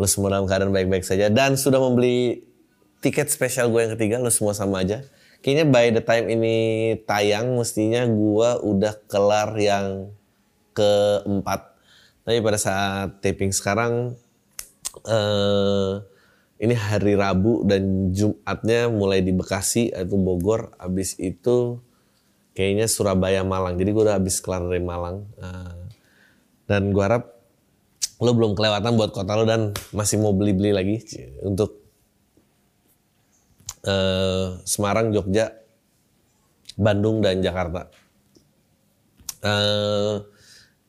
Lu semua dalam keadaan baik-baik saja dan sudah membeli tiket spesial gue yang ketiga, lu semua sama aja. Kayaknya by the time ini tayang mestinya gue udah kelar yang keempat. Tapi pada saat taping sekarang eh, ini hari Rabu dan Jumatnya mulai di Bekasi atau Bogor. Abis itu kayaknya Surabaya Malang. Jadi gue udah habis kelar dari Malang. Uh, dan gue harap lo belum kelewatan buat kota lo dan masih mau beli-beli lagi untuk uh, Semarang, Jogja, Bandung dan Jakarta. Uh,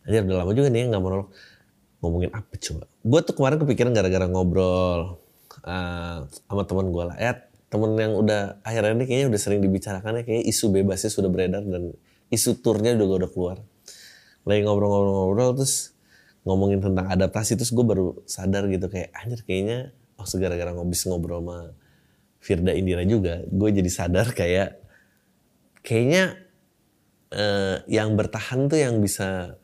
aja udah lama juga nih nggak mau ngomongin apa coba. Gue tuh kemarin kepikiran gara-gara ngobrol uh, sama teman gue lah. Ya temen yang udah akhirnya ini kayaknya udah sering dibicarakan ya kayak isu bebasnya sudah beredar dan isu turnya juga udah keluar. Lagi ngobrol-ngobrol-ngobrol terus ngomongin tentang adaptasi terus gue baru sadar gitu kayak anjir kayaknya oh segara-gara ngobis ngobrol sama Firda Indira juga gue jadi sadar kayak kayaknya eh, yang bertahan tuh yang bisa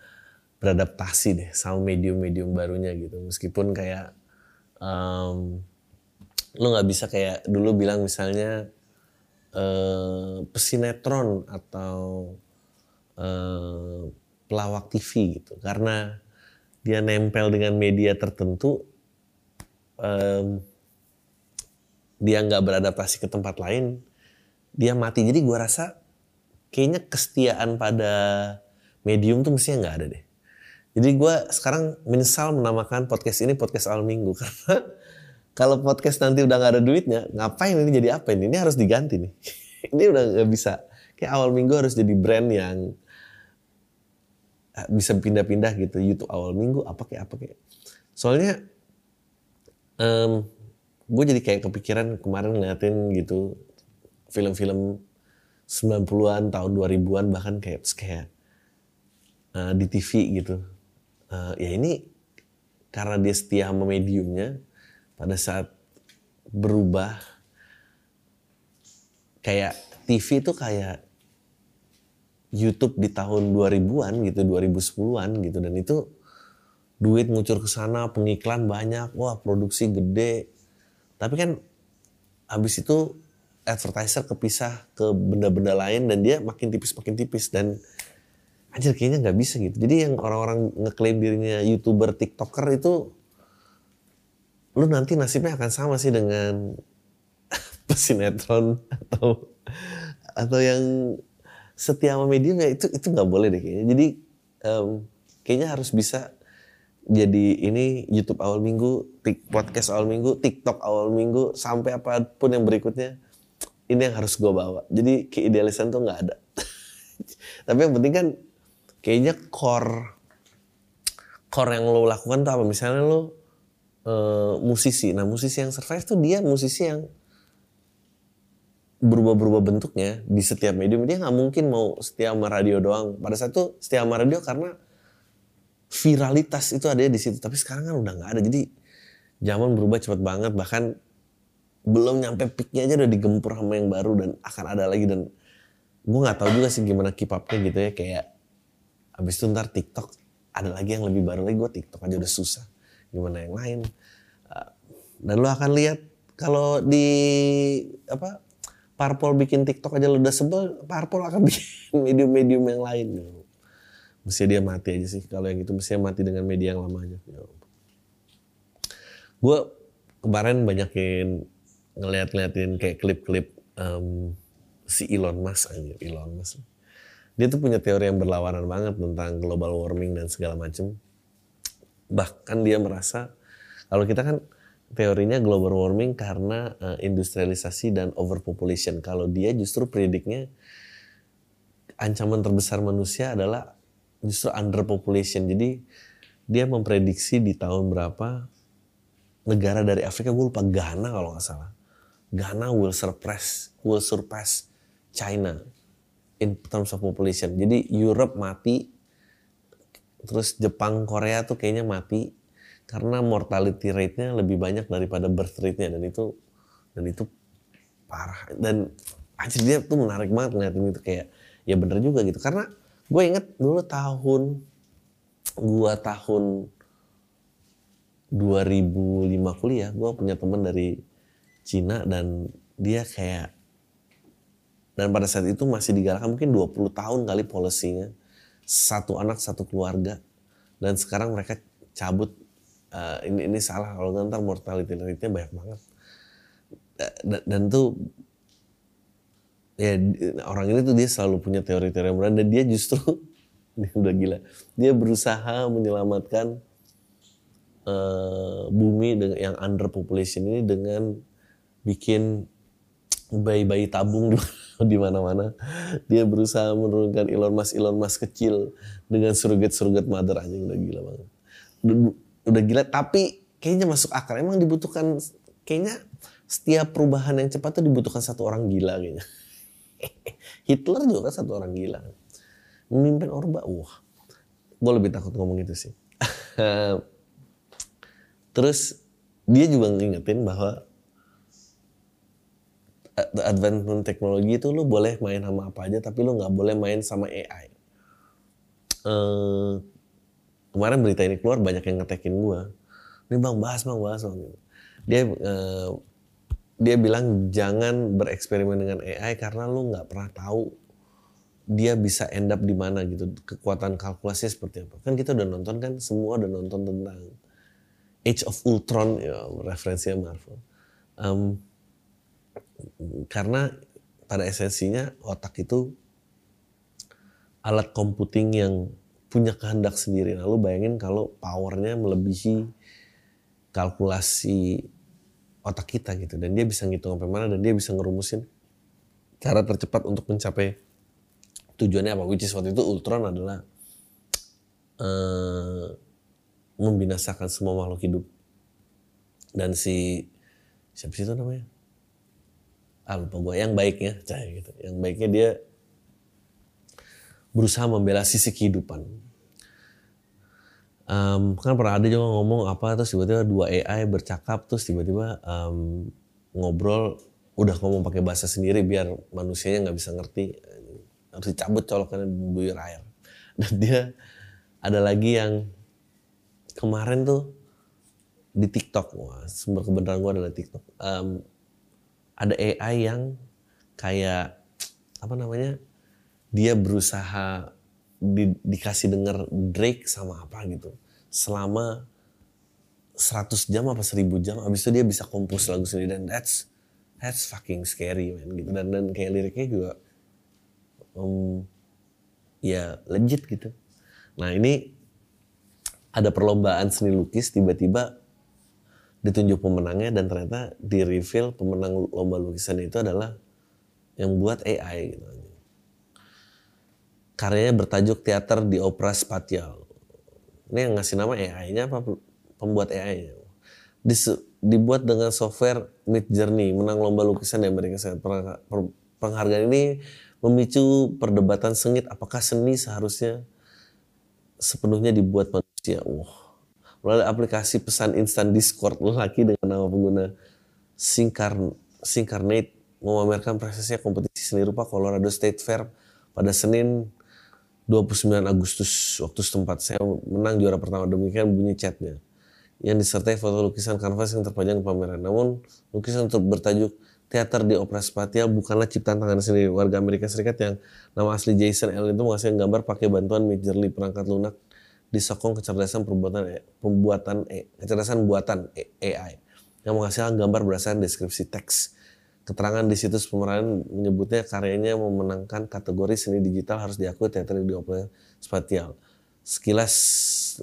beradaptasi deh sama medium-medium barunya gitu. Meskipun kayak um, lo nggak bisa kayak dulu bilang misalnya eh, pesinetron atau eh, pelawak TV gitu. Karena dia nempel dengan media tertentu, um, dia nggak beradaptasi ke tempat lain, dia mati. Jadi gue rasa kayaknya kesetiaan pada medium tuh mestinya nggak ada deh. Jadi gue sekarang menyesal menamakan podcast ini podcast awal minggu karena kalau podcast nanti udah nggak ada duitnya, ngapain ini jadi apa ini? Ini harus diganti nih. ini udah nggak bisa. Kayak awal minggu harus jadi brand yang bisa pindah-pindah gitu. YouTube awal minggu apa kayak apa kayak. Soalnya um, gue jadi kayak kepikiran kemarin ngeliatin gitu film-film 90-an tahun 2000-an bahkan kayak kayak uh, di TV gitu. Uh, ya ini karena dia setia sama mediumnya pada saat berubah kayak TV itu kayak YouTube di tahun 2000-an gitu, 2010-an gitu dan itu duit ngucur ke sana, pengiklan banyak, wah produksi gede. Tapi kan habis itu advertiser kepisah ke benda-benda lain dan dia makin tipis makin tipis dan anjir kayaknya nggak bisa gitu. Jadi yang orang-orang ngeklaim dirinya YouTuber, TikToker itu lu nanti nasibnya akan sama sih dengan pesinetron atau atau yang setia sama medium ya itu itu nggak boleh deh kayaknya. Jadi um, kayaknya harus bisa jadi ini YouTube awal minggu, tik, podcast awal minggu, TikTok awal minggu, sampai apa pun yang berikutnya, ini yang harus gue bawa. Jadi keidealisan tuh nggak ada. Tapi yang penting kan kayaknya core core yang lo lakukan tuh apa? Misalnya lo uh, musisi, nah musisi yang survive tuh dia musisi yang berubah-berubah bentuknya di setiap medium dia nggak mungkin mau setia sama radio doang. Pada saat itu setia sama radio karena viralitas itu ada di situ tapi sekarang kan udah nggak ada. Jadi zaman berubah cepat banget bahkan belum nyampe peaknya aja udah digempur sama yang baru dan akan ada lagi. Dan gue nggak tahu juga sih gimana keep upnya gitu ya kayak abis itu ntar TikTok ada lagi yang lebih baru lagi gue TikTok aja udah susah. Gimana yang lain? Uh, dan lo akan lihat kalau di apa Parpol bikin TikTok aja lu udah sebel, Parpol akan bikin medium-medium yang lain. Gitu. Mesti dia mati aja sih. Kalau yang itu mesti mati dengan media yang lama aja. Ya Gue kemarin banyakin ngeliat-ngeliatin kayak klip-klip um, si Elon Musk aja, Elon Musk. Dia tuh punya teori yang berlawanan banget tentang global warming dan segala macem. Bahkan dia merasa kalau kita kan teorinya global warming karena uh, industrialisasi dan overpopulation. Kalau dia justru prediknya ancaman terbesar manusia adalah justru underpopulation. Jadi dia memprediksi di tahun berapa negara dari Afrika gue lupa Ghana kalau nggak salah. Ghana will surpass will surpass China in terms of population. Jadi Europe mati, terus Jepang Korea tuh kayaknya mati karena mortality rate-nya lebih banyak daripada birth rate-nya dan itu dan itu parah. Dan aja dia tuh menarik banget ngeliatin itu kayak ya bener juga gitu. Karena gue inget dulu tahun gue tahun 2005 kuliah gue punya teman dari Cina dan dia kayak dan pada saat itu masih digalakkan mungkin 20 tahun kali polisinya. Satu anak satu keluarga. Dan sekarang mereka cabut uh, ini ini salah kalau ntar mortality rate-nya banyak banget dan, dan tuh ya orang ini tuh dia selalu punya teori-teori yang dan dia justru dia udah gila dia berusaha menyelamatkan uh, bumi dengan yang underpopulation ini dengan bikin bayi-bayi tabung di mana-mana. Dia berusaha menurunkan Elon Musk Elon Musk kecil dengan surrogate-surrogate mother aja udah gila banget. Udah, gila tapi kayaknya masuk akal. Emang dibutuhkan kayaknya setiap perubahan yang cepat tuh dibutuhkan satu orang gila kayaknya. Hitler juga kan satu orang gila. Memimpin Orba, wah. Gue lebih takut ngomong itu sih. Terus dia juga ngingetin bahwa advancement teknologi itu lu boleh main sama apa aja tapi lu nggak boleh main sama AI. Eh, kemarin berita ini keluar banyak yang ngetekin gua. Ini bang bahas bang bahas bang. Dia uh, dia bilang jangan bereksperimen dengan AI karena lu nggak pernah tahu dia bisa end up di mana gitu kekuatan kalkulasinya seperti apa kan kita udah nonton kan semua udah nonton tentang Age of Ultron ya referensinya Marvel um, karena pada esensinya otak itu alat computing yang punya kehendak sendiri. Lalu bayangin kalau powernya melebihi kalkulasi otak kita gitu. Dan dia bisa ngitung sampai mana dan dia bisa ngerumusin cara tercepat untuk mencapai tujuannya apa. Which is waktu itu Ultron adalah uh, membinasakan semua makhluk hidup. Dan si siapa sih itu namanya? Ah lupa gue yang baiknya, cahaya gitu. Yang baiknya dia berusaha membela sisi kehidupan. Um, kan pernah ada juga ngomong apa terus tiba-tiba dua AI bercakap terus tiba-tiba um, ngobrol udah ngomong pakai bahasa sendiri biar manusianya nggak bisa ngerti harus dicabut colokannya buyur air dan dia ada lagi yang kemarin tuh di TikTok, wah sumber kebenaran gue adalah TikTok. Um, ada AI yang kayak apa namanya? Dia berusaha di, dikasih denger Drake sama apa gitu. Selama 100 jam apa 1000 jam habis itu dia bisa kompos lagu sendiri dan that's that's fucking scary man gitu dan dan kayak liriknya juga um, ya legit gitu. Nah, ini ada perlombaan seni lukis tiba-tiba ditunjuk pemenangnya dan ternyata di reveal pemenang lomba lukisan itu adalah yang buat AI gitu. Karyanya bertajuk teater di opera spatial. Ini yang ngasih nama AI-nya apa pembuat AI-nya? dibuat dengan software Mid Journey, menang lomba lukisan di Amerika Serikat. Penghargaan ini memicu perdebatan sengit apakah seni seharusnya sepenuhnya dibuat manusia. Wah. Melalui aplikasi pesan instan Discord laki dengan nama pengguna Sinkar Sinkarnate memamerkan prosesnya kompetisi seni rupa Colorado State Fair pada Senin 29 Agustus waktu setempat. Saya menang juara pertama demikian bunyi chatnya yang disertai foto lukisan kanvas yang terpajang di pameran. Namun lukisan untuk bertajuk teater di opera spatial bukanlah ciptaan tangan sendiri warga Amerika Serikat yang nama asli Jason Allen itu menghasilkan gambar pakai bantuan Midjourney perangkat lunak disokong kecerdasan perbuatan e, pembuatan e, kecerdasan buatan e, AI yang menghasilkan gambar berdasarkan deskripsi teks. Keterangan di situs pemeran menyebutnya karyanya memenangkan kategori seni digital harus diakui teater di opera spatial. Sekilas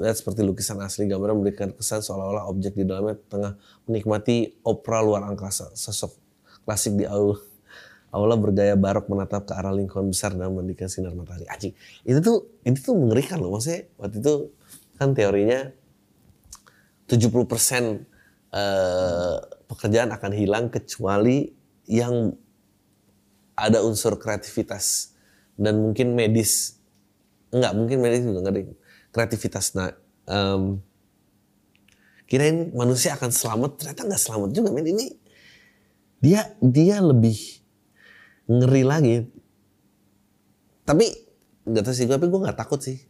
lihat seperti lukisan asli gambar memberikan kesan seolah-olah objek di dalamnya tengah menikmati opera luar angkasa. Sosok klasik di aula, aula bergaya barok menatap ke arah lingkungan besar dan memandikan sinar matahari. Anjing, itu tuh itu tuh mengerikan loh. Maksudnya waktu itu kan teorinya 70% uh, pekerjaan akan hilang kecuali yang ada unsur kreativitas dan mungkin medis enggak mungkin medis juga enggak ada kreativitas nah um, kirain manusia akan selamat ternyata nggak selamat juga men. Ini dia dia lebih ngeri lagi. Tapi nggak tahu sih tapi gue nggak takut sih.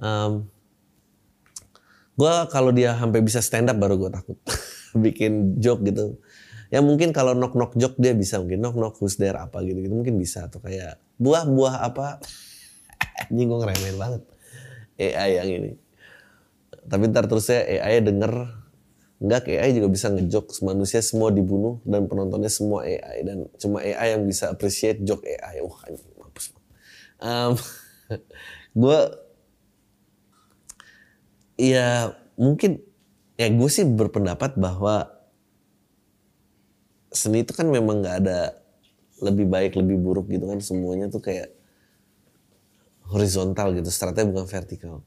Um, gue kalau dia sampai bisa stand up baru gue takut. Bikin joke gitu ya mungkin kalau knock knock joke dia bisa mungkin knock knock who's there apa gitu gitu mungkin bisa atau kayak buah buah apa. Anjing gue ngeremehin banget AI yang ini. Tapi ntar terusnya AI denger. Enggak, AI juga bisa ngejok manusia semua dibunuh dan penontonnya semua AI dan cuma AI yang bisa appreciate joke AI. Wah, anjing mampus. Um, gue ya mungkin ya gue sih berpendapat bahwa seni itu kan memang nggak ada lebih baik lebih buruk gitu kan. Semuanya tuh kayak horizontal gitu stratnya bukan vertikal.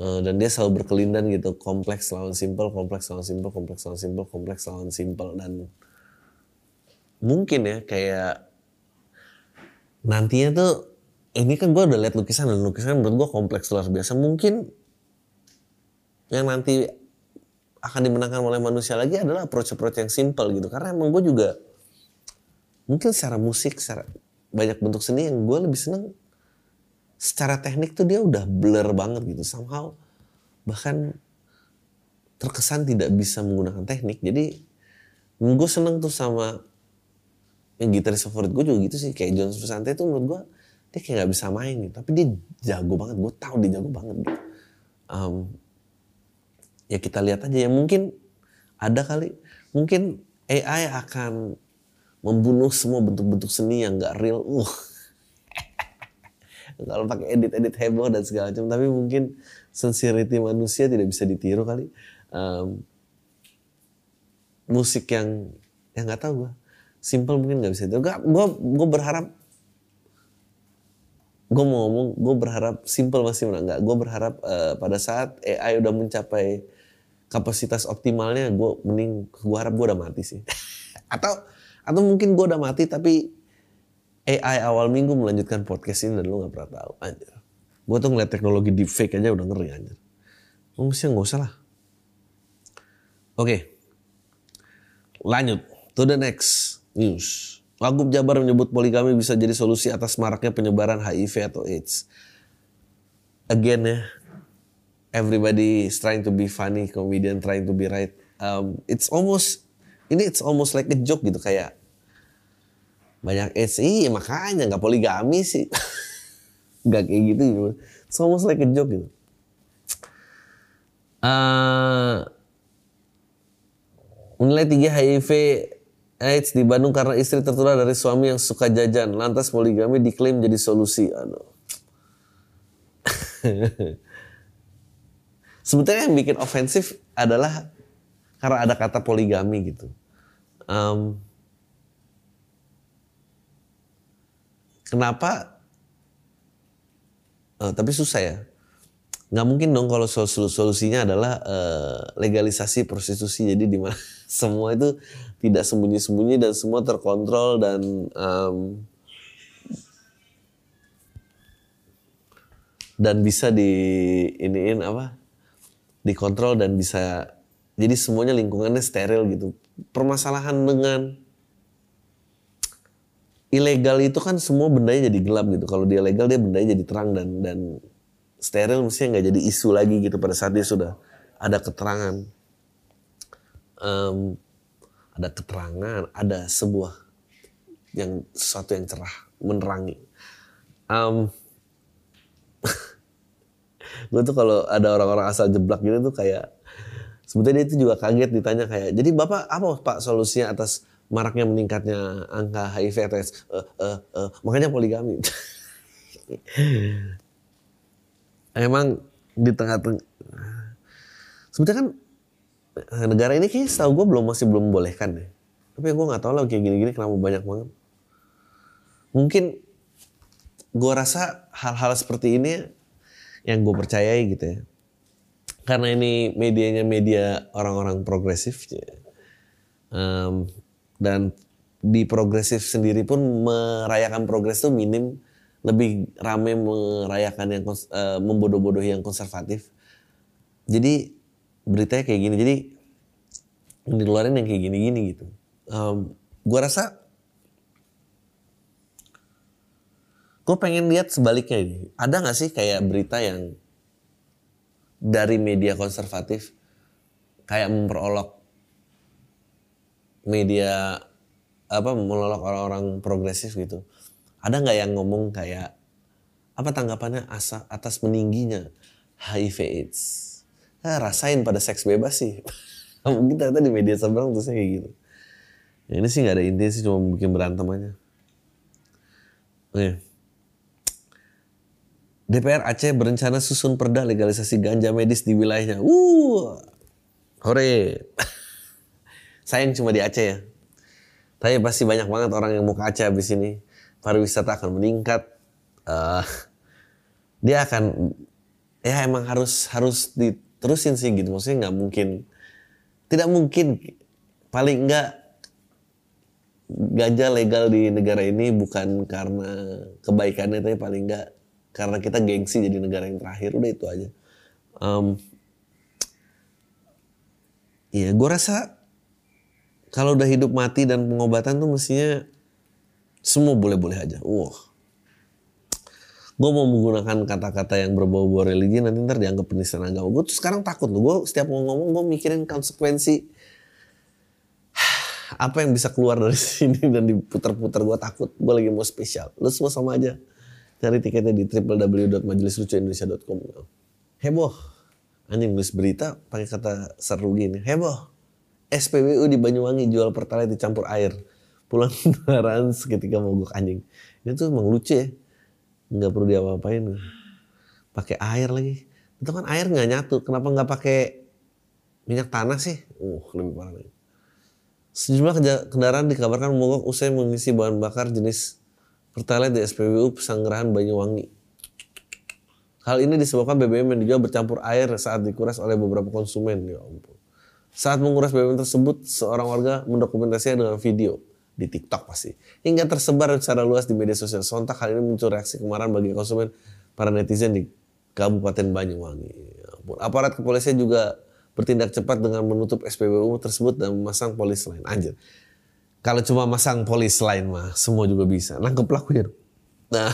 Uh, dan dia selalu berkelindan gitu kompleks lawan simple kompleks lawan simple kompleks lawan simple kompleks lawan simple dan mungkin ya kayak nantinya tuh ini kan gue udah lihat lukisan dan lukisan menurut gue kompleks luar biasa. Mungkin yang nanti akan dimenangkan oleh manusia lagi adalah approach-approach yang simple gitu. Karena emang gue juga mungkin secara musik secara banyak bentuk seni yang gue lebih seneng secara teknik tuh dia udah blur banget gitu. Somehow bahkan terkesan tidak bisa menggunakan teknik. Jadi gue seneng tuh sama yang gitaris favorit gue juga gitu sih. Kayak John Frusciante tuh menurut gue dia kayak nggak bisa main gitu. Tapi dia jago banget. Gue tahu dia jago banget gitu. Um, ya kita lihat aja ya mungkin ada kali. Mungkin AI akan membunuh semua bentuk-bentuk seni yang gak real. Uh. Kalau pakai edit-edit heboh dan segala macam tapi mungkin sincerity manusia tidak bisa ditiru kali. Um, musik yang yang nggak tahu gue simple mungkin nggak bisa ditiru. Gue gue berharap gue mau ngomong gue berharap simple masih nggak gue berharap uh, pada saat AI udah mencapai kapasitas optimalnya gue mending gue harap gue udah mati sih atau atau mungkin gue udah mati tapi AI awal minggu melanjutkan podcast ini dan lu gak pernah tahu anjir. Gue tuh ngeliat teknologi deepfake aja udah ngeri anjir. Oh, mesti gak usah lah. Oke. Okay. Lanjut. To the next news. Wagub Jabar menyebut poligami bisa jadi solusi atas maraknya penyebaran HIV atau AIDS. Again ya, everybody is trying to be funny, comedian trying to be right. Um, it's almost, ini it's almost like a joke gitu kayak banyak AIDS iya makanya nggak poligami sih. Nggak kayak gitu gitu. It's almost like a joke gitu. Uh, menilai tinggi HIV AIDS di Bandung karena istri tertular dari suami yang suka jajan. Lantas poligami diklaim jadi solusi. Aduh sebetulnya yang bikin ofensif adalah karena ada kata poligami gitu um, Kenapa? Uh, tapi susah ya. Nggak mungkin dong kalau sol solusinya adalah uh, legalisasi prostitusi. Jadi di mana semua itu tidak sembunyi-sembunyi dan semua terkontrol dan um, dan bisa di iniin apa? Dikontrol dan bisa jadi semuanya lingkungannya steril gitu. Permasalahan dengan ilegal itu kan semua bendanya jadi gelap gitu. Kalau dia legal dia bendanya jadi terang dan dan steril mestinya nggak jadi isu lagi gitu pada saat dia sudah ada keterangan. Um, ada keterangan, ada sebuah yang sesuatu yang cerah, menerangi. Um, gue tuh kalau ada orang-orang asal jeblak gitu tuh kayak sebetulnya dia itu juga kaget ditanya kayak jadi bapak apa pak solusinya atas maraknya meningkatnya angka HIV atau. Uh, uh, uh, makanya poligami. Emang di tengah-tengah sebetulnya kan negara ini kayaknya setahu gue belum masih belum membolehkan deh. Tapi gue nggak tahu lah kayak gini-gini kenapa banyak banget. Mungkin gue rasa hal-hal seperti ini yang gue percayai gitu ya. karena ini medianya media orang-orang progresif um, dan di progresif sendiri pun merayakan progres itu minim lebih rame merayakan yang uh, membodoh-bodohi yang konservatif. Jadi beritanya kayak gini. Jadi yang dikeluarin yang kayak gini-gini gitu. Um, gua rasa gue pengen lihat sebaliknya ini ada nggak sih kayak berita yang dari media konservatif kayak memperolok media apa melolok orang-orang progresif gitu. Ada nggak yang ngomong kayak apa tanggapannya asa atas meningginya HIV AIDS? Nah, rasain pada seks bebas sih. Mungkin ternyata di media seberang terusnya kayak gitu. Ini sih nggak ada inti sih cuma bikin berantem aja. Oke. DPR Aceh berencana susun perda legalisasi ganja medis di wilayahnya. Uh, hore. Sayang cuma di Aceh ya. Tapi pasti banyak banget orang yang mau ke Aceh habis ini. Pariwisata akan meningkat. Uh, dia akan ya emang harus harus diterusin sih gitu. Maksudnya nggak mungkin tidak mungkin paling enggak ganja legal di negara ini bukan karena kebaikannya tapi paling enggak karena kita gengsi jadi negara yang terakhir udah itu aja. Um, ya gue rasa kalau udah hidup mati dan pengobatan tuh mestinya semua boleh-boleh aja. Wah. Gue mau menggunakan kata-kata yang berbau-bau religi nanti ntar dianggap penistaan agama. Gue tuh sekarang takut loh. Gue setiap mau ngomong gue mikirin konsekuensi apa yang bisa keluar dari sini dan diputar-putar. Gue takut. Gue lagi mau spesial. Lu semua sama aja Cari tiketnya di www.majelislucuindonesia.com. Heboh. Anjing nulis berita pakai kata seru gini. Heboh. SPBU di Banyuwangi jual pertalite dicampur air. Pulang kendaraan seketika mogok anjing. Ini tuh emang lucu ya. Nggak perlu diapa-apain. Pakai air lagi. Itu kan air nggak nyatu. Kenapa nggak pakai minyak tanah sih? Uh, lebih parah lagi. Sejumlah kendaraan dikabarkan mogok usai mengisi bahan bakar jenis Pertalite di SPBU Pesanggerahan Banyuwangi. Hal ini disebabkan BBM yang dijual bercampur air saat dikuras oleh beberapa konsumen. Ya ampun. Saat menguras BBM tersebut, seorang warga mendokumentasikan dengan video di TikTok pasti. Hingga tersebar secara luas di media sosial. Sontak hal ini muncul reaksi kemarahan bagi konsumen para netizen di Kabupaten Banyuwangi. Ya ampun. Aparat kepolisian juga bertindak cepat dengan menutup SPBU tersebut dan memasang polis lain. Anjir. Kalau cuma masang polis lain mah semua juga bisa. Nangkep pelakunya. Nah,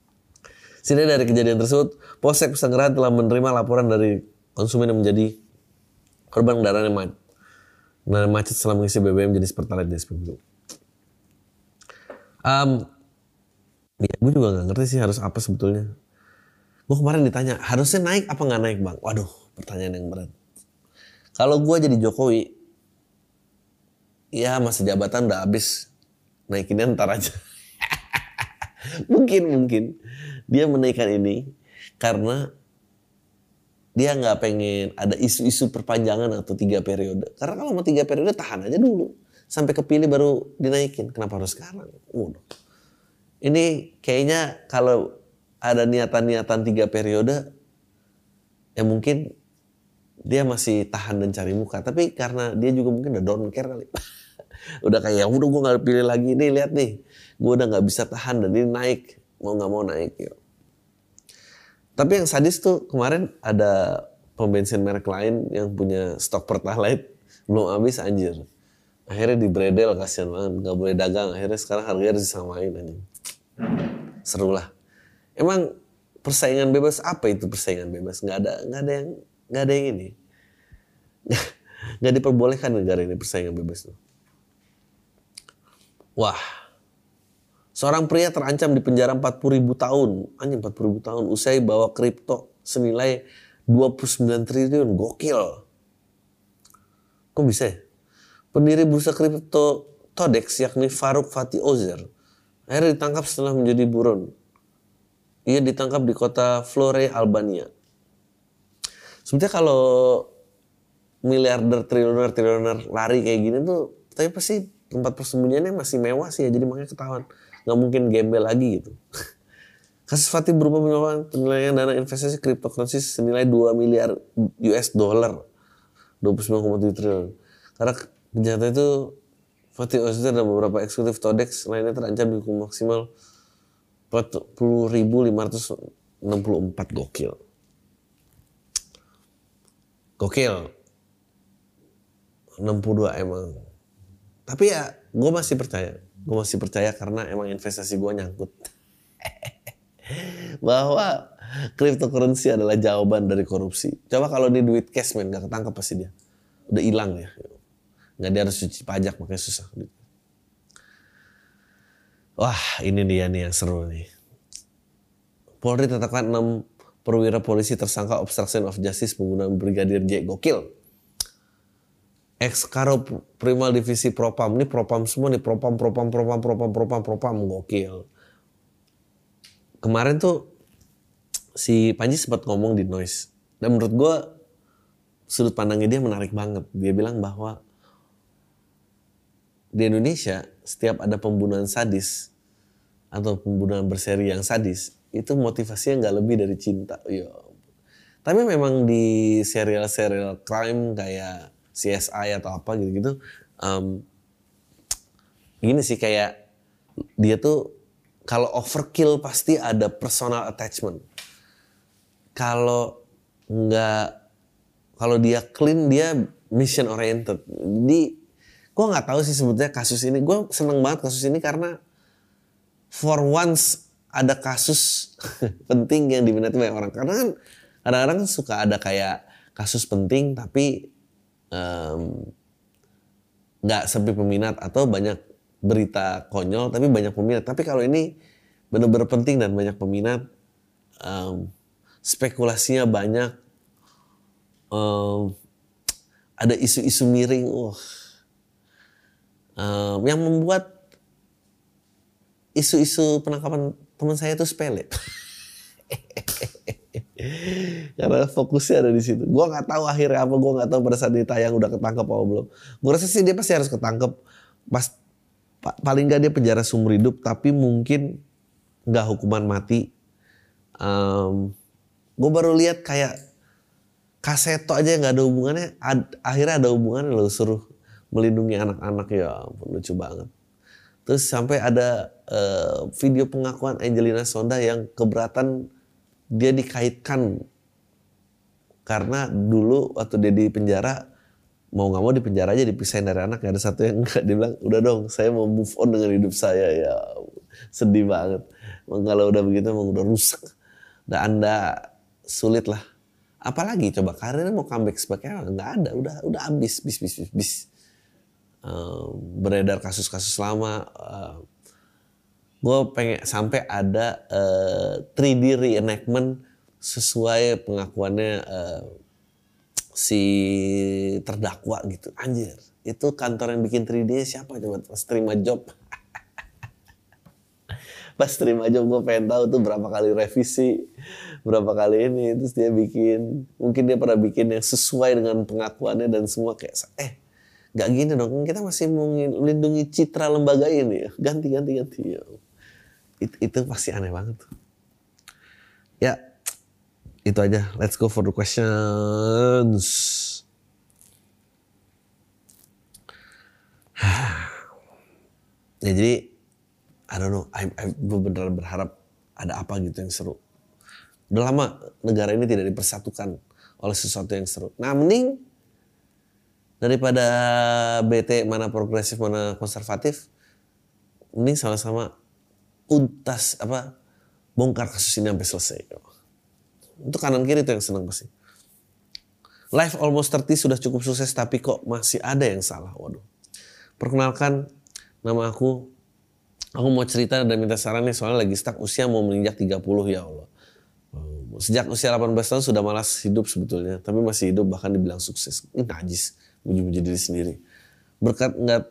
sini dari kejadian tersebut, Polsek Pesanggerahan telah menerima laporan dari konsumen yang menjadi korban kendaraan yang macet. Kendaraan macet setelah mengisi BBM jenis Pertalite di SPBU. Um, ya gue juga gak ngerti sih harus apa sebetulnya. Gue kemarin ditanya, harusnya naik apa nggak naik bang? Waduh, pertanyaan yang berat. Kalau gue jadi Jokowi, ya masa jabatan udah habis. Naikinnya ntar aja. Mungkin mungkin. Dia menaikkan ini karena dia nggak pengen ada isu-isu perpanjangan atau tiga periode. Karena kalau mau tiga periode tahan aja dulu. Sampai kepilih baru dinaikin. Kenapa harus sekarang? Udah. ini kayaknya kalau ada niatan-niatan tiga periode ya mungkin dia masih tahan dan cari muka. Tapi karena dia juga mungkin udah don't care kali udah kayak udah gue nggak pilih lagi nih lihat nih. Gue udah nggak bisa tahan dan ini naik. Mau nggak mau naik ya tapi yang sadis tuh kemarin ada pembensin merek lain yang punya stok pertalite belum habis anjir. Akhirnya di bredel kasihan banget. Nggak boleh dagang. Akhirnya sekarang harganya disamain aja seru lah. Emang persaingan bebas apa itu persaingan bebas? Nggak ada nggak ada yang nggak ada yang ini. Nggak diperbolehkan negara ini persaingan bebas tuh Wah, seorang pria terancam di penjara 40 ribu tahun. Anjing 40 ribu tahun. Usai bawa kripto senilai 29 triliun. Gokil. Kok bisa ya? Pendiri bursa kripto Todex yakni Faruk Fatih Ozer akhirnya ditangkap setelah menjadi buron. Ia ditangkap di kota Flore, Albania. Sebenarnya kalau miliarder, triliuner, triliuner lari kayak gini tuh, tapi pasti tempat persembunyiannya masih mewah sih ya jadi makanya ketahuan nggak mungkin gembel lagi gitu Kasus Fatih berupa penilaian dana investasi cryptocurrency senilai 2 miliar US dollar. 29,7 triliun. Karena kejahatan itu Fatih Ositer dan beberapa eksekutif Todex lainnya terancam dihukum maksimal 40.564 gokil. Gokil. 62 emang. Tapi ya gue masih percaya. Gue masih percaya karena emang investasi gue nyangkut. bahwa cryptocurrency adalah jawaban dari korupsi. Coba kalau di duit cash man gak ketangkep pasti dia. Udah hilang ya. Nggak dia harus cuci pajak makanya susah. Wah ini dia nih yang seru nih. Polri tetapkan 6 perwira polisi tersangka obstruction of justice penggunaan Brigadir J. Gokil. Ex Karo Primal Divisi Propam. Ini Propam semua nih. Propam, Propam, Propam, Propam, Propam, Propam. Gokil kemarin tuh si Panji sempat ngomong di Noise dan menurut gue sudut pandangnya dia menarik banget. Dia bilang bahwa di Indonesia setiap ada pembunuhan sadis atau pembunuhan berseri yang sadis itu motivasinya nggak lebih dari cinta. Yo. Tapi memang di serial-serial crime kayak CSI atau apa gitu-gitu, um, gini sih kayak dia tuh kalau overkill pasti ada personal attachment. Kalau nggak, kalau dia clean dia mission oriented. Jadi gue nggak tahu sih sebetulnya kasus ini. Gue seneng banget kasus ini karena for once ada kasus penting yang diminati banyak orang. Karena kan kadang-kadang suka ada kayak kasus penting tapi nggak um, sepi peminat atau banyak berita konyol tapi banyak peminat. Tapi kalau ini benar-benar penting dan banyak peminat, um, spekulasinya banyak, um, ada isu-isu miring, wah, um, yang membuat isu-isu penangkapan teman saya itu sepele. Karena fokusnya ada di situ. Gue nggak tahu akhirnya apa, gue nggak tahu pada saat ditayang udah ketangkep apa belum. Gue rasa sih dia pasti harus ketangkep. Pas paling nggak dia penjara seumur hidup tapi mungkin nggak hukuman mati um, gue baru lihat kayak kaseto aja nggak ada hubungannya ad, akhirnya ada hubungannya lo suruh melindungi anak-anak ya lucu banget terus sampai ada uh, video pengakuan Angelina Sonda yang keberatan dia dikaitkan. Karena dulu waktu dia di penjara mau nggak mau di penjara aja dipisahin dari anak. Ada satu yang enggak dia bilang udah dong saya mau move on dengan hidup saya. Ya sedih banget. Kalau udah begitu emang udah rusak. Dan anda sulit lah. Apalagi coba karirnya mau comeback sebagai nggak ada. Udah udah habis bis bis bis bis uh, beredar kasus-kasus lama uh, gue pengen sampai ada uh, 3D reenactment sesuai pengakuannya uh, si terdakwa gitu. Anjir, itu kantor yang bikin 3D siapa coba pas terima job. pas terima job gue pengen tahu tuh berapa kali revisi, berapa kali ini terus dia bikin, mungkin dia pernah bikin yang sesuai dengan pengakuannya dan semua kayak eh gak gini dong kita masih mau melindungi citra lembaga ini ganti ganti ganti ya. It, itu pasti aneh banget tuh. Ya, itu aja. Let's go for the questions. ya jadi, I don't know. I, I, gue benar berharap ada apa gitu yang seru. Udah lama negara ini tidak dipersatukan oleh sesuatu yang seru. Nah mending daripada BT mana progresif mana konservatif, mending sama-sama untas apa bongkar kasus ini sampai selesai. Itu kanan kiri itu yang senang pasti. Live almost 30 sudah cukup sukses tapi kok masih ada yang salah. Waduh. Perkenalkan nama aku. Aku mau cerita dan minta saran nih soalnya lagi stuck usia mau menginjak 30 ya Allah. Sejak usia 18 tahun sudah malas hidup sebetulnya. Tapi masih hidup bahkan dibilang sukses. Ini najis. Muji-muji diri sendiri. Berkat nggak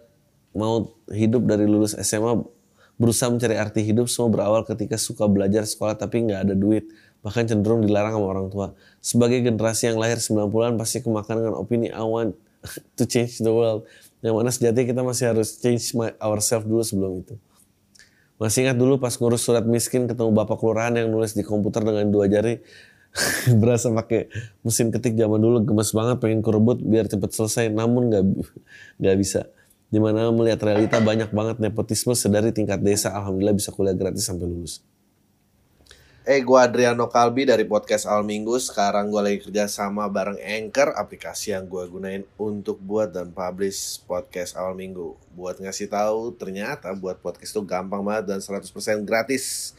mau hidup dari lulus SMA berusaha mencari arti hidup semua berawal ketika suka belajar sekolah tapi nggak ada duit bahkan cenderung dilarang sama orang tua. Sebagai generasi yang lahir 90-an pasti kemakan dengan opini I want to change the world. Yang mana sejatinya kita masih harus change my, ourselves dulu sebelum itu. Masih ingat dulu pas ngurus surat miskin ketemu bapak kelurahan yang nulis di komputer dengan dua jari. Berasa pakai mesin ketik zaman dulu gemes banget pengen kurebut biar cepet selesai namun nggak nggak bisa. Di mana melihat realita banyak banget nepotisme sedari tingkat desa alhamdulillah bisa kuliah gratis sampai lulus. Eh, gue Adriano Kalbi dari podcast Al Minggu. Sekarang gue lagi kerja sama bareng Anchor, aplikasi yang gue gunain untuk buat dan publish podcast Al Minggu. Buat ngasih tahu, ternyata buat podcast itu gampang banget dan 100% gratis.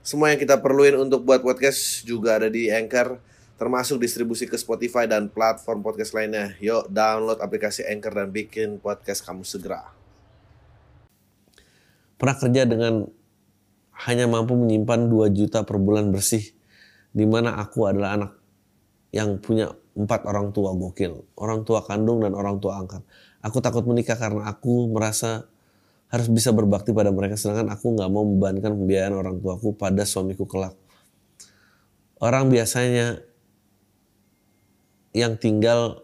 Semua yang kita perluin untuk buat podcast juga ada di Anchor, termasuk distribusi ke Spotify dan platform podcast lainnya. Yuk, download aplikasi Anchor dan bikin podcast kamu segera. Pernah kerja dengan hanya mampu menyimpan 2 juta per bulan bersih. Di mana aku adalah anak yang punya empat orang tua gokil. Orang tua kandung dan orang tua angkat. Aku takut menikah karena aku merasa harus bisa berbakti pada mereka. Sedangkan aku nggak mau membebankan pembiayaan orang tuaku pada suamiku kelak. Orang biasanya yang tinggal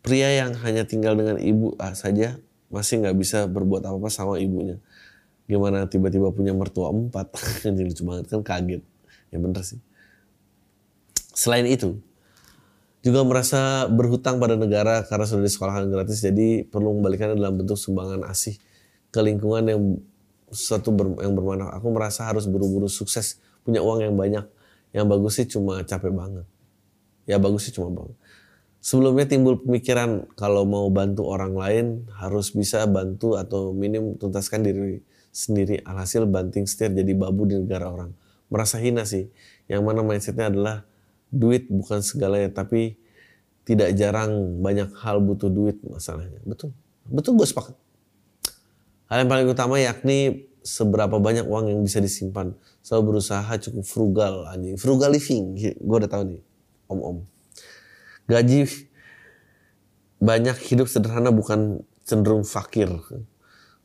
pria yang hanya tinggal dengan ibu ah, saja masih nggak bisa berbuat apa-apa sama ibunya. Gimana tiba-tiba punya mertua empat, ini lucu banget kan kaget. Ya bener sih. Selain itu, juga merasa berhutang pada negara karena sudah disekolahkan gratis, jadi perlu membalikannya dalam bentuk sumbangan asih ke lingkungan yang ber, yang bermanfaat. Aku merasa harus buru-buru sukses, punya uang yang banyak. Yang bagus sih cuma capek banget. Ya bagus sih cuma banget. Sebelumnya timbul pemikiran kalau mau bantu orang lain harus bisa bantu atau minim tuntaskan diri sendiri. Alhasil banting setir jadi babu di negara orang. Merasa hina sih. Yang mana mindsetnya adalah duit bukan segalanya tapi tidak jarang banyak hal butuh duit masalahnya. Betul. Betul gue sepakat. Hal yang paling utama yakni seberapa banyak uang yang bisa disimpan selalu berusaha cukup frugal anjing frugal living gue udah tahu nih om om gaji banyak hidup sederhana bukan cenderung fakir.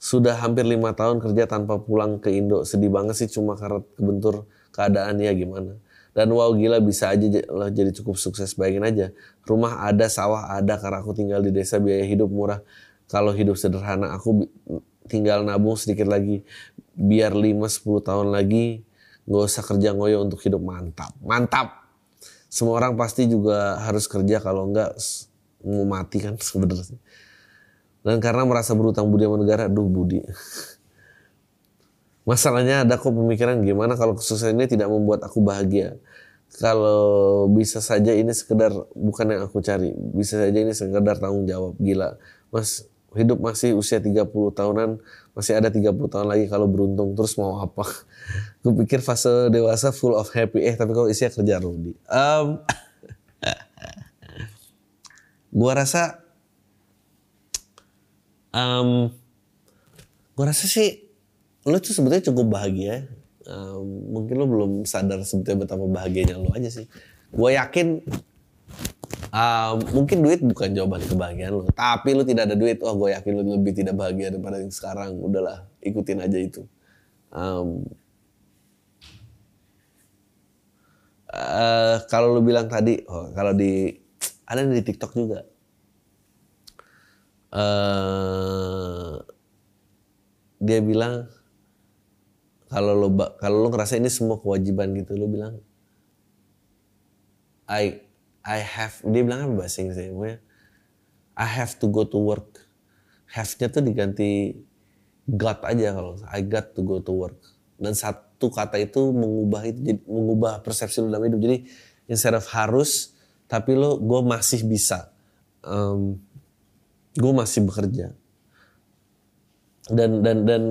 Sudah hampir lima tahun kerja tanpa pulang ke Indo. Sedih banget sih cuma karena kebentur keadaannya gimana. Dan wow gila bisa aja lah jadi cukup sukses. Bayangin aja. Rumah ada, sawah ada karena aku tinggal di desa biaya hidup murah. Kalau hidup sederhana aku tinggal nabung sedikit lagi. Biar 5-10 tahun lagi nggak usah kerja ngoyo untuk hidup mantap. Mantap! semua orang pasti juga harus kerja kalau enggak mau mati kan sebenarnya. Dan karena merasa berutang budi sama negara, duh budi. Masalahnya ada kok pemikiran gimana kalau kesuksesan ini tidak membuat aku bahagia. Kalau bisa saja ini sekedar bukan yang aku cari. Bisa saja ini sekedar tanggung jawab. Gila. Mas hidup masih usia 30 tahunan, masih ada 30 tahun lagi kalau beruntung terus mau apa? Gue pikir fase dewasa full of happy eh tapi kalau isinya kerja Rudy. Um, gua rasa um, gua rasa sih lu tuh sebetulnya cukup bahagia. Um, mungkin lu belum sadar sebetulnya betapa bahagianya lu aja sih. Gue yakin Uh, mungkin duit bukan jawaban kebahagiaan lo, tapi lo tidak ada duit, oh gue yakin lo lebih tidak bahagia daripada yang sekarang. Udahlah, ikutin aja itu. Um, uh, kalau lo bilang tadi, oh, kalau di ada di TikTok juga. Uh, dia bilang kalau lo kalau lo ngerasa ini semua kewajiban gitu, lo bilang I I have dia bilang apa bahasa Inggrisnya pokoknya I have to go to work. Have-nya tuh diganti got aja kalau I got to go to work. Dan satu kata itu mengubah itu jadi mengubah persepsi lo dalam hidup. Jadi instead of harus tapi lo gue masih bisa. Um, gue masih bekerja. Dan dan dan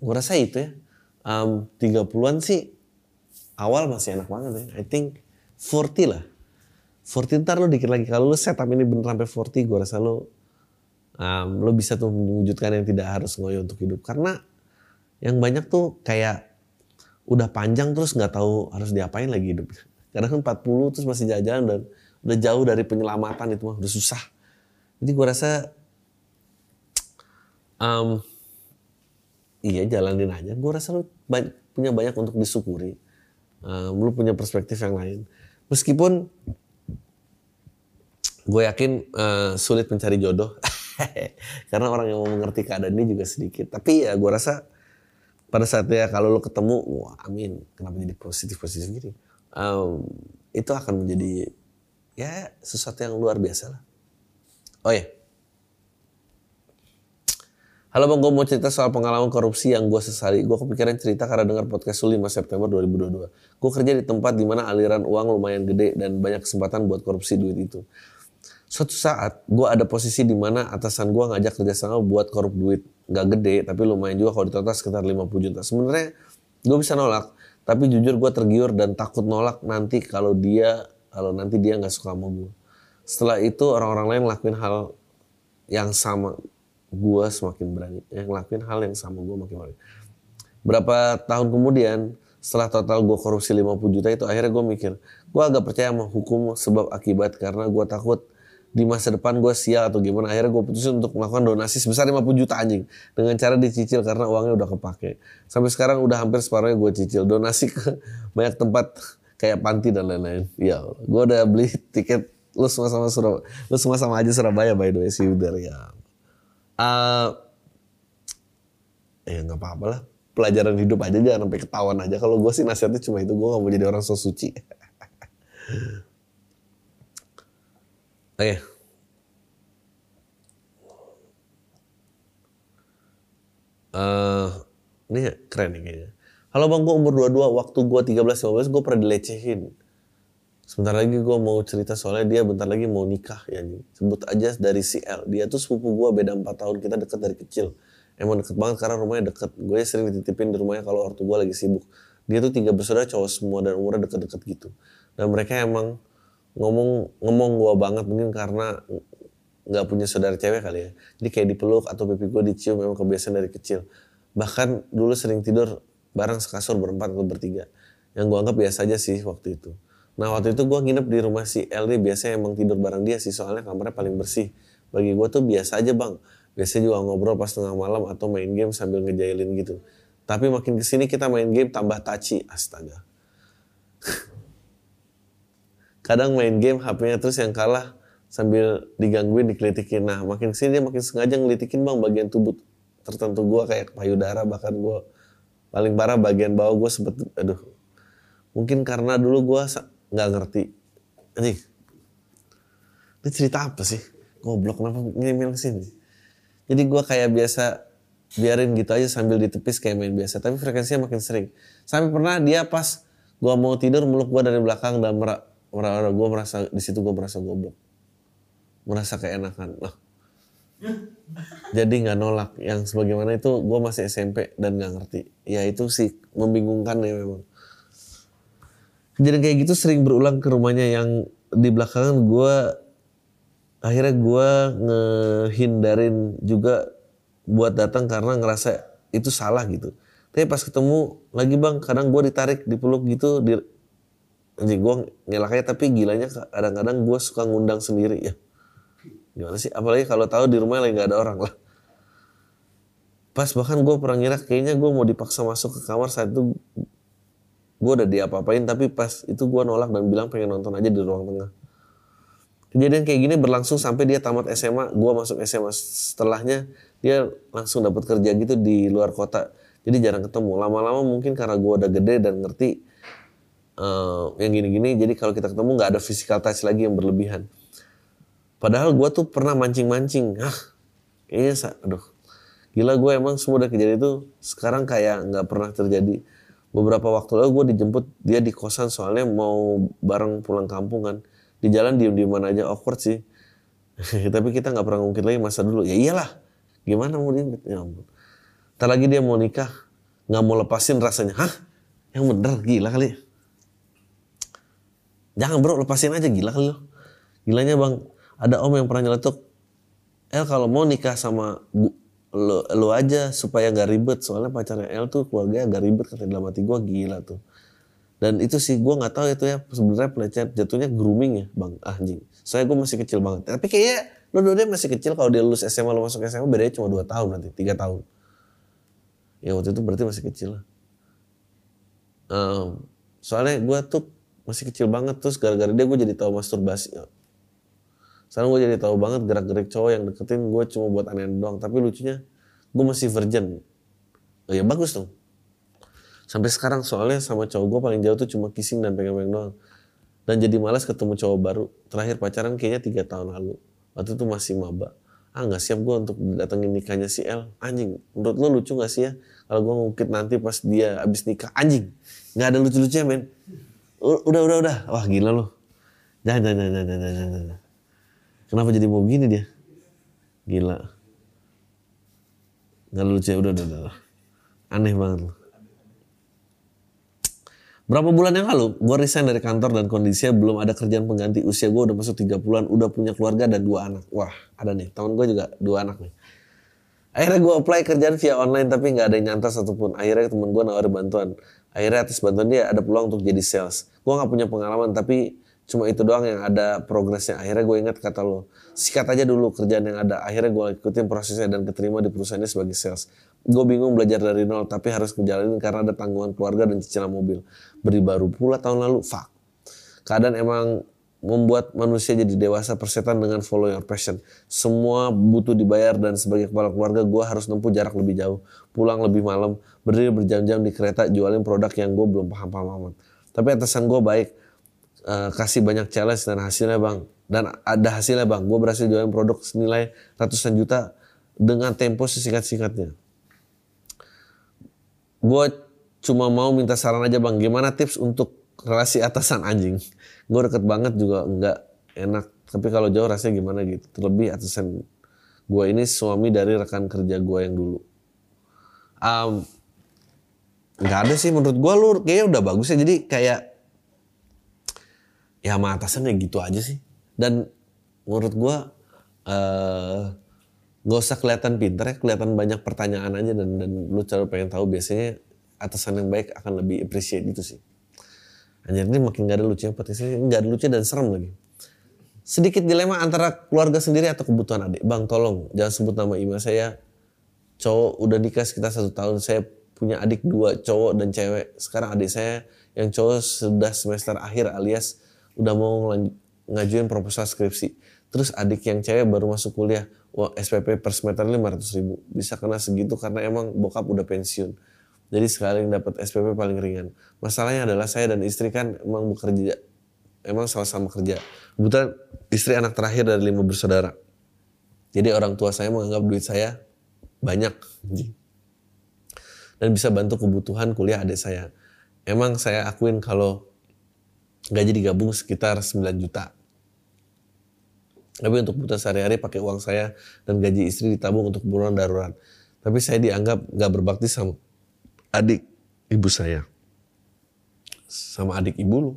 gue rasa itu ya. Um, 30-an sih awal masih enak banget ya. I think 40 lah 40 ntar lo dikit lagi. Kalau lo setup ini bener sampai 40 gue rasa lo um, lo bisa tuh mewujudkan yang tidak harus ngoyo untuk hidup. Karena yang banyak tuh kayak udah panjang terus nggak tahu harus diapain lagi hidup. Karena kan 40 terus masih jalan-jalan dan udah jauh dari penyelamatan itu mah udah susah. Jadi gue rasa um, iya jalanin aja. Gue rasa lo punya banyak untuk disyukuri. Um, lo punya perspektif yang lain. Meskipun gue yakin uh, sulit mencari jodoh Karena orang yang mau mengerti keadaan ini juga sedikit. Tapi ya gue rasa pada saatnya kalau lo ketemu, wah amin, kenapa jadi positif-positif gini? Um, itu akan menjadi ya sesuatu yang luar biasa lah. Oh ya, Halo bang, gue mau cerita soal pengalaman korupsi yang gue sesali. Gue kepikiran cerita karena dengar podcast lu 5 September 2022. Gue kerja di tempat di mana aliran uang lumayan gede dan banyak kesempatan buat korupsi duit itu. Suatu saat, gue ada posisi di mana atasan gue ngajak kerjasama buat korup duit. Gak gede, tapi lumayan juga kalau ditotal sekitar 50 juta. Sebenarnya gue bisa nolak, tapi jujur gue tergiur dan takut nolak nanti kalau dia kalau nanti dia nggak suka sama gue. Setelah itu orang-orang lain ngelakuin hal yang sama gue semakin berani yang ngelakuin hal yang sama gue makin berani berapa tahun kemudian setelah total gue korupsi 50 juta itu akhirnya gue mikir gue agak percaya sama hukum sebab akibat karena gue takut di masa depan gue sial atau gimana. Akhirnya gue putusin untuk melakukan donasi sebesar 50 juta anjing. Dengan cara dicicil karena uangnya udah kepake. Sampai sekarang udah hampir separuhnya gue cicil. Donasi ke banyak tempat kayak panti dan lain-lain. Ya gue udah beli tiket lu semua sama Surabaya lu semua sama aja Surabaya by the way sih udah ya. Uh, ya nggak apa-apa lah. Pelajaran hidup aja jangan sampai ketahuan aja. Kalau gue sih nasihatnya cuma itu gue gak mau jadi orang so suci oke okay. uh, ini keren nih kayaknya Halo bang, gue umur 22, waktu gue 13-15 gue pernah dilecehin Sebentar lagi gue mau cerita soalnya dia bentar lagi mau nikah ya nih. Sebut aja dari si L. Dia tuh sepupu gue beda 4 tahun kita deket dari kecil. Emang deket banget karena rumahnya deket. Gue sering dititipin di rumahnya kalau ortu gue lagi sibuk. Dia tuh tiga bersaudara cowok semua dan umurnya deket-deket gitu. Dan mereka emang ngomong ngomong gue banget mungkin karena nggak punya saudara cewek kali ya. Jadi kayak dipeluk atau pipi gue dicium emang kebiasaan dari kecil. Bahkan dulu sering tidur bareng sekasur berempat atau bertiga. Yang gue anggap biasa aja sih waktu itu. Nah waktu itu gue nginep di rumah si L biasanya emang tidur bareng dia sih soalnya kamarnya paling bersih. Bagi gue tuh biasa aja bang. Biasanya juga ngobrol pas tengah malam atau main game sambil ngejailin gitu. Tapi makin ke sini kita main game tambah taci, astaga. Kadang main game HP-nya terus yang kalah sambil digangguin dikelitikin. Nah makin ke sini dia makin sengaja ngelitikin bang bagian tubuh tertentu gue kayak payudara bahkan gue paling parah bagian bawah gue sempet aduh. Mungkin karena dulu gue nggak ngerti. Anjing. Ini cerita apa sih? Goblok kenapa ngirim sini jadi gue kayak biasa biarin gitu aja sambil ditepis kayak main biasa tapi frekuensinya makin sering. Sampai pernah dia pas gue mau tidur meluk gue dari belakang dan merah merah gue merasa di situ gue merasa goblok. Merasa keenakan. Loh. Jadi nggak nolak. Yang sebagaimana itu gue masih SMP dan nggak ngerti. Ya itu sih membingungkan ya memang. Kejadian kayak gitu sering berulang ke rumahnya. Yang di belakangan gue akhirnya gue ngehindarin juga buat datang karena ngerasa itu salah gitu. Tapi pas ketemu lagi bang kadang gue ditarik dipeluk gitu di anjing gue ngelaknya tapi gilanya kadang-kadang gue suka ngundang sendiri ya. Gimana sih? Apalagi kalau tahu di rumah lagi gak ada orang lah. Pas bahkan gue pernah ngira kayaknya gue mau dipaksa masuk ke kamar saat itu gue udah diapa-apain tapi pas itu gue nolak dan bilang pengen nonton aja di ruang tengah. Kejadian kayak gini berlangsung sampai dia tamat SMA gue masuk SMA setelahnya dia langsung dapat kerja gitu di luar kota. Jadi jarang ketemu. Lama-lama mungkin karena gue udah gede dan ngerti uh, yang gini-gini jadi kalau kita ketemu nggak ada physical touch lagi yang berlebihan. Padahal gue tuh pernah mancing-mancing. Ah kayaknya aduh. Gila gue emang semua udah kejadian itu sekarang kayak nggak pernah terjadi. Beberapa waktu lalu gue dijemput dia di kosan soalnya mau bareng pulang kampung kan. Di jalan diem dieman aja awkward sih. Tapi kita nggak pernah ngungkit lagi masa dulu. Ya iyalah. Gimana mau dia ya ampun. Lagi dia mau nikah nggak mau lepasin rasanya. Hah? Yang bener gila kali jangan bro lepasin aja gila kali lo gilanya bang. Ada om yang pernah nyeletuk El kalau mau nikah sama lo, lo aja supaya gak ribet. Soalnya pacarnya El tuh keluarga agak ribet kata dalam hati gue gila tuh. Dan itu sih gue nggak tahu itu ya sebenarnya pelecehan jatuhnya grooming ya bang. Ah, anjing. Soalnya gue masih kecil banget. Tapi kayaknya lo dua masih kecil kalau dia lulus SMA lo masuk SMA bedanya cuma dua tahun nanti tiga tahun. Ya waktu itu berarti masih kecil lah. Um, soalnya gue tuh masih kecil banget. Terus gara-gara dia gue jadi tahu masturbasi. Sekarang gue jadi tahu banget gerak-gerik cowok yang deketin gue cuma buat aneh doang. Tapi lucunya gue masih virgin. Oh ya bagus dong. Sampai sekarang soalnya sama cowok gue paling jauh tuh cuma kissing dan pegang-pegang doang. Dan jadi malas ketemu cowok baru. Terakhir pacaran kayaknya tiga tahun lalu. Waktu itu masih maba. Ah nggak siap gue untuk datengin nikahnya si El. Anjing menurut lo lucu gak sih ya? Kalau gue ngungkit nanti pas dia abis nikah. Anjing nggak ada lucu-lucunya men udah udah udah wah gila lo jangan jangan jangan jangan jangan, kenapa jadi mau gini dia gila nggak lucu ya udah udah udah aneh banget lo Berapa bulan yang lalu, gue resign dari kantor dan kondisinya belum ada kerjaan pengganti. Usia gue udah masuk 30-an, udah punya keluarga dan dua anak. Wah, ada nih. Temen gue juga dua anak nih. Akhirnya gue apply kerjaan via online tapi nggak ada yang nyanta satupun. Akhirnya temen gue nawarin bantuan. Akhirnya atas bantuan dia ada peluang untuk jadi sales. Gue nggak punya pengalaman tapi cuma itu doang yang ada progresnya. Akhirnya gue ingat kata lo, sikat aja dulu kerjaan yang ada. Akhirnya gue ikutin prosesnya dan keterima di perusahaannya sebagai sales. Gue bingung belajar dari nol tapi harus ngejalanin karena ada tanggungan keluarga dan cicilan mobil. Beri baru pula tahun lalu, fuck. Keadaan emang membuat manusia jadi dewasa persetan dengan follow your passion. Semua butuh dibayar dan sebagai kepala keluarga gue harus nempuh jarak lebih jauh. Pulang lebih malam, berdiri berjam-jam di kereta jualin produk yang gue belum paham-paham amat. Tapi atasan gue baik, eh, kasih banyak challenge dan hasilnya bang. Dan ada hasilnya bang, gue berhasil jualin produk senilai ratusan juta dengan tempo sesingkat-singkatnya. Gue cuma mau minta saran aja bang, gimana tips untuk relasi atasan anjing? Gue deket banget juga nggak enak, tapi kalau jauh rasanya gimana gitu. Terlebih atasan gue ini suami dari rekan kerja gue yang dulu. Um, nggak ada sih menurut gue lu kayaknya udah bagus ya. Jadi kayak ya sama atasannya gitu aja sih. Dan menurut gue eh nggak usah kelihatan pinter ya kelihatan banyak pertanyaan aja dan dan lu selalu pengen tahu biasanya atasan yang baik akan lebih appreciate itu sih. Anjir ini makin gak ada lucunya podcastnya nggak ada lucunya dan serem lagi. Sedikit dilema antara keluarga sendiri atau kebutuhan adik. Bang tolong jangan sebut nama email saya. Cowok udah nikah sekitar satu tahun saya punya adik dua cowok dan cewek. Sekarang adik saya yang cowok sudah semester akhir alias udah mau ngajuin proposal skripsi. Terus adik yang cewek baru masuk kuliah. Wah SPP per semester 500 ribu. Bisa kena segitu karena emang bokap udah pensiun. Jadi sekali dapat SPP paling ringan. Masalahnya adalah saya dan istri kan emang bekerja emang sama-sama kerja. Kebetulan istri anak terakhir dari lima bersaudara. Jadi orang tua saya menganggap duit saya banyak. Dan bisa bantu kebutuhan kuliah adik saya. Emang saya akuin kalau gaji digabung sekitar 9 juta. Tapi untuk kebutuhan sehari-hari pakai uang saya dan gaji istri ditabung untuk keperluan darurat. Tapi saya dianggap gak berbakti sama adik ibu saya. Sama adik ibu lu.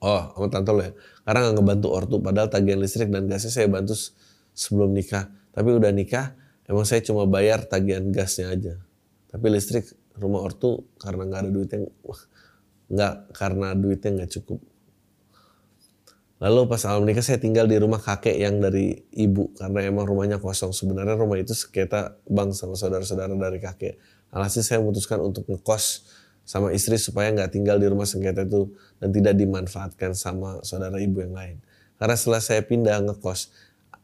Oh, sama tante lo ya. Karena gak ngebantu ortu. Padahal tagihan listrik dan gasnya saya bantu sebelum nikah. Tapi udah nikah, emang saya cuma bayar tagihan gasnya aja. Tapi listrik rumah ortu karena nggak ada duitnya, nggak karena duitnya nggak cukup. Lalu pas awal menikah saya tinggal di rumah kakek yang dari ibu karena emang rumahnya kosong. Sebenarnya rumah itu sekitar bang sama saudara-saudara dari kakek. Alhasil saya memutuskan untuk ngekos sama istri supaya nggak tinggal di rumah sengketa itu dan tidak dimanfaatkan sama saudara ibu yang lain. Karena setelah saya pindah ngekos,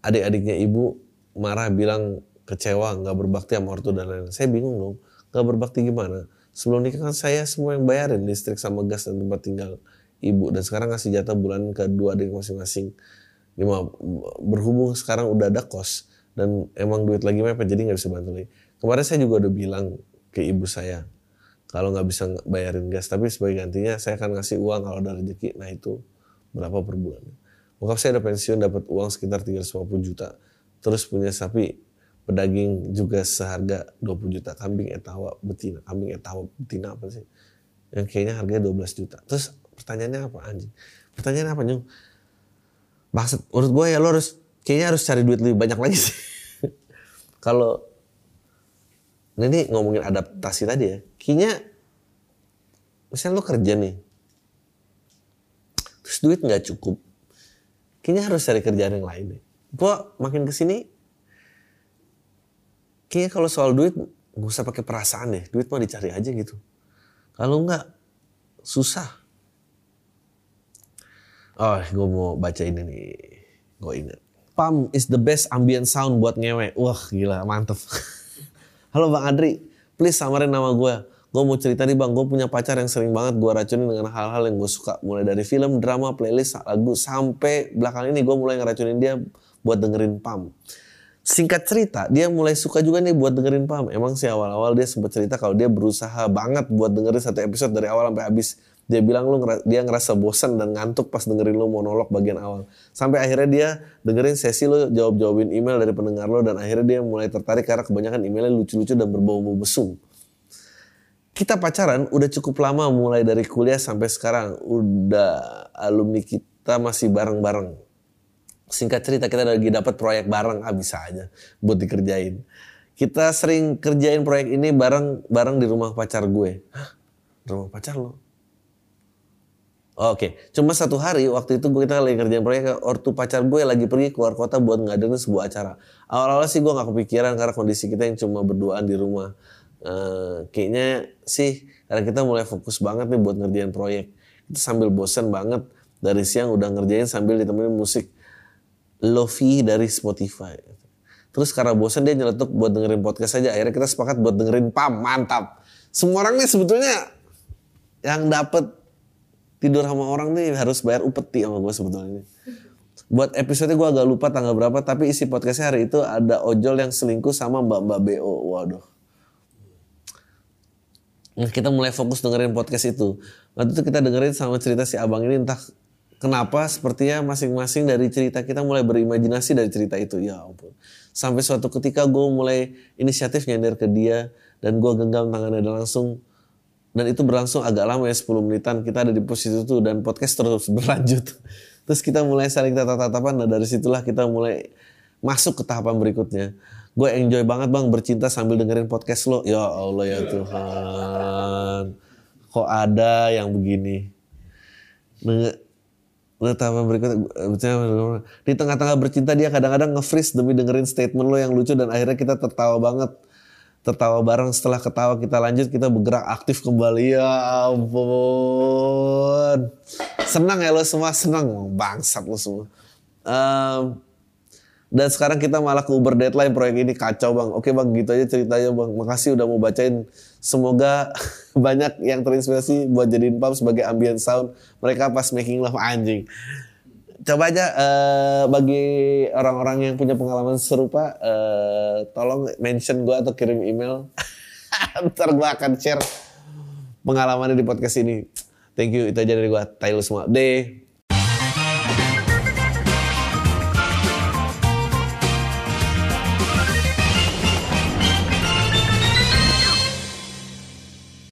adik-adiknya ibu marah bilang kecewa nggak berbakti sama ortu dan lain-lain. Saya bingung dong, nggak berbakti gimana? Sebelum nikah kan saya semua yang bayarin listrik sama gas dan tempat tinggal ibu dan sekarang ngasih jatah bulan ke dua adik masing-masing. Lima berhubung sekarang udah ada kos dan emang duit lagi mepet jadi nggak bisa bantu lagi. Kemarin saya juga udah bilang ke ibu saya kalau nggak bisa bayarin gas tapi sebagai gantinya saya akan ngasih uang kalau ada rezeki nah itu berapa per bulan bokap saya udah pensiun dapat uang sekitar 350 juta terus punya sapi pedaging juga seharga 20 juta kambing etawa betina kambing etawa betina apa sih yang kayaknya harganya 12 juta terus pertanyaannya apa anjing pertanyaannya apa nyung maksud menurut gue ya lo harus kayaknya harus cari duit lebih banyak lagi sih kalau Nah ini ngomongin adaptasi tadi ya. Kayaknya misalnya lo kerja nih. Terus duit nggak cukup. Kayaknya harus cari kerjaan yang lain deh. Gue makin ke sini. Kayaknya kalau soal duit gak usah pakai perasaan deh. Duit mau dicari aja gitu. Kalau nggak susah. Oh gue mau baca ini nih. Gue ingat. Pam is the best ambient sound buat ngewe. Wah gila mantep. Halo Bang Adri, please samarin nama gue. Gue mau cerita nih bang, gue punya pacar yang sering banget gue racunin dengan hal-hal yang gue suka. Mulai dari film, drama, playlist, lagu, sampai belakang ini gue mulai ngeracunin dia buat dengerin Pam. Singkat cerita, dia mulai suka juga nih buat dengerin Pam. Emang sih awal-awal dia sempat cerita kalau dia berusaha banget buat dengerin satu episode dari awal sampai habis. Dia bilang lu dia ngerasa bosan dan ngantuk pas dengerin lu monolog bagian awal. Sampai akhirnya dia dengerin sesi lu jawab-jawabin email dari pendengar lo dan akhirnya dia mulai tertarik karena kebanyakan emailnya lucu-lucu dan berbau-bau mesum kita pacaran udah cukup lama mulai dari kuliah sampai sekarang udah alumni kita masih bareng-bareng singkat cerita kita lagi dapat proyek bareng ah bisa aja buat dikerjain kita sering kerjain proyek ini bareng bareng di rumah pacar gue Hah? rumah pacar lo Oke, cuma satu hari waktu itu kita lagi kerjain proyek, ortu pacar gue lagi pergi keluar kota buat ngadain sebuah acara. Awal-awal sih gue nggak kepikiran karena kondisi kita yang cuma berduaan di rumah. Eh, kayaknya sih karena kita mulai fokus banget nih buat ngerjain proyek. Kita sambil bosen banget dari siang udah ngerjain sambil ditemenin musik lofi dari Spotify. Terus karena bosen dia nyeletuk buat dengerin podcast aja. Akhirnya kita sepakat buat dengerin PAM, mantap. Semua orang nih sebetulnya yang dapet tidur sama orang nih harus bayar upeti sama gue sebetulnya. Buat episode gue agak lupa tanggal berapa, tapi isi podcastnya hari itu ada ojol yang selingkuh sama mbak-mbak BO. Waduh. Nah, kita mulai fokus dengerin podcast itu. Waktu itu kita dengerin sama cerita si abang ini entah kenapa sepertinya masing-masing dari cerita kita mulai berimajinasi dari cerita itu. Ya ampun. Sampai suatu ketika gue mulai inisiatif nyender ke dia dan gue genggam tangannya dan langsung dan itu berlangsung agak lama ya 10 menitan. Kita ada di posisi itu dan podcast terus berlanjut. Terus kita mulai saling tatap-tatapan. Nah dari situlah kita mulai masuk ke tahapan berikutnya. Gue enjoy banget bang bercinta sambil dengerin podcast lo. Ya Allah ya Tuhan. Kok ada yang begini? Denger- Tahapan berikutnya di tengah-tengah bercinta dia kadang-kadang nge-freeze demi dengerin statement lo yang lucu dan akhirnya kita tertawa banget. Tertawa bareng setelah ketawa kita lanjut kita bergerak aktif kembali. Ya ampun. Senang ya lo semua senang bangsat lo semua. Em, dan sekarang kita malah ke Uber deadline proyek ini kacau bang. Oke bang gitu aja ceritanya bang. Makasih udah mau bacain. Semoga banyak yang terinspirasi buat jadiin pub sebagai ambient sound. Mereka pas making love anjing. Coba aja eh, bagi orang-orang yang punya pengalaman serupa eh, tolong mention gue atau kirim email. Ntar gue akan share pengalamannya di podcast ini. Thank you itu aja dari gue Taylor semua. Deh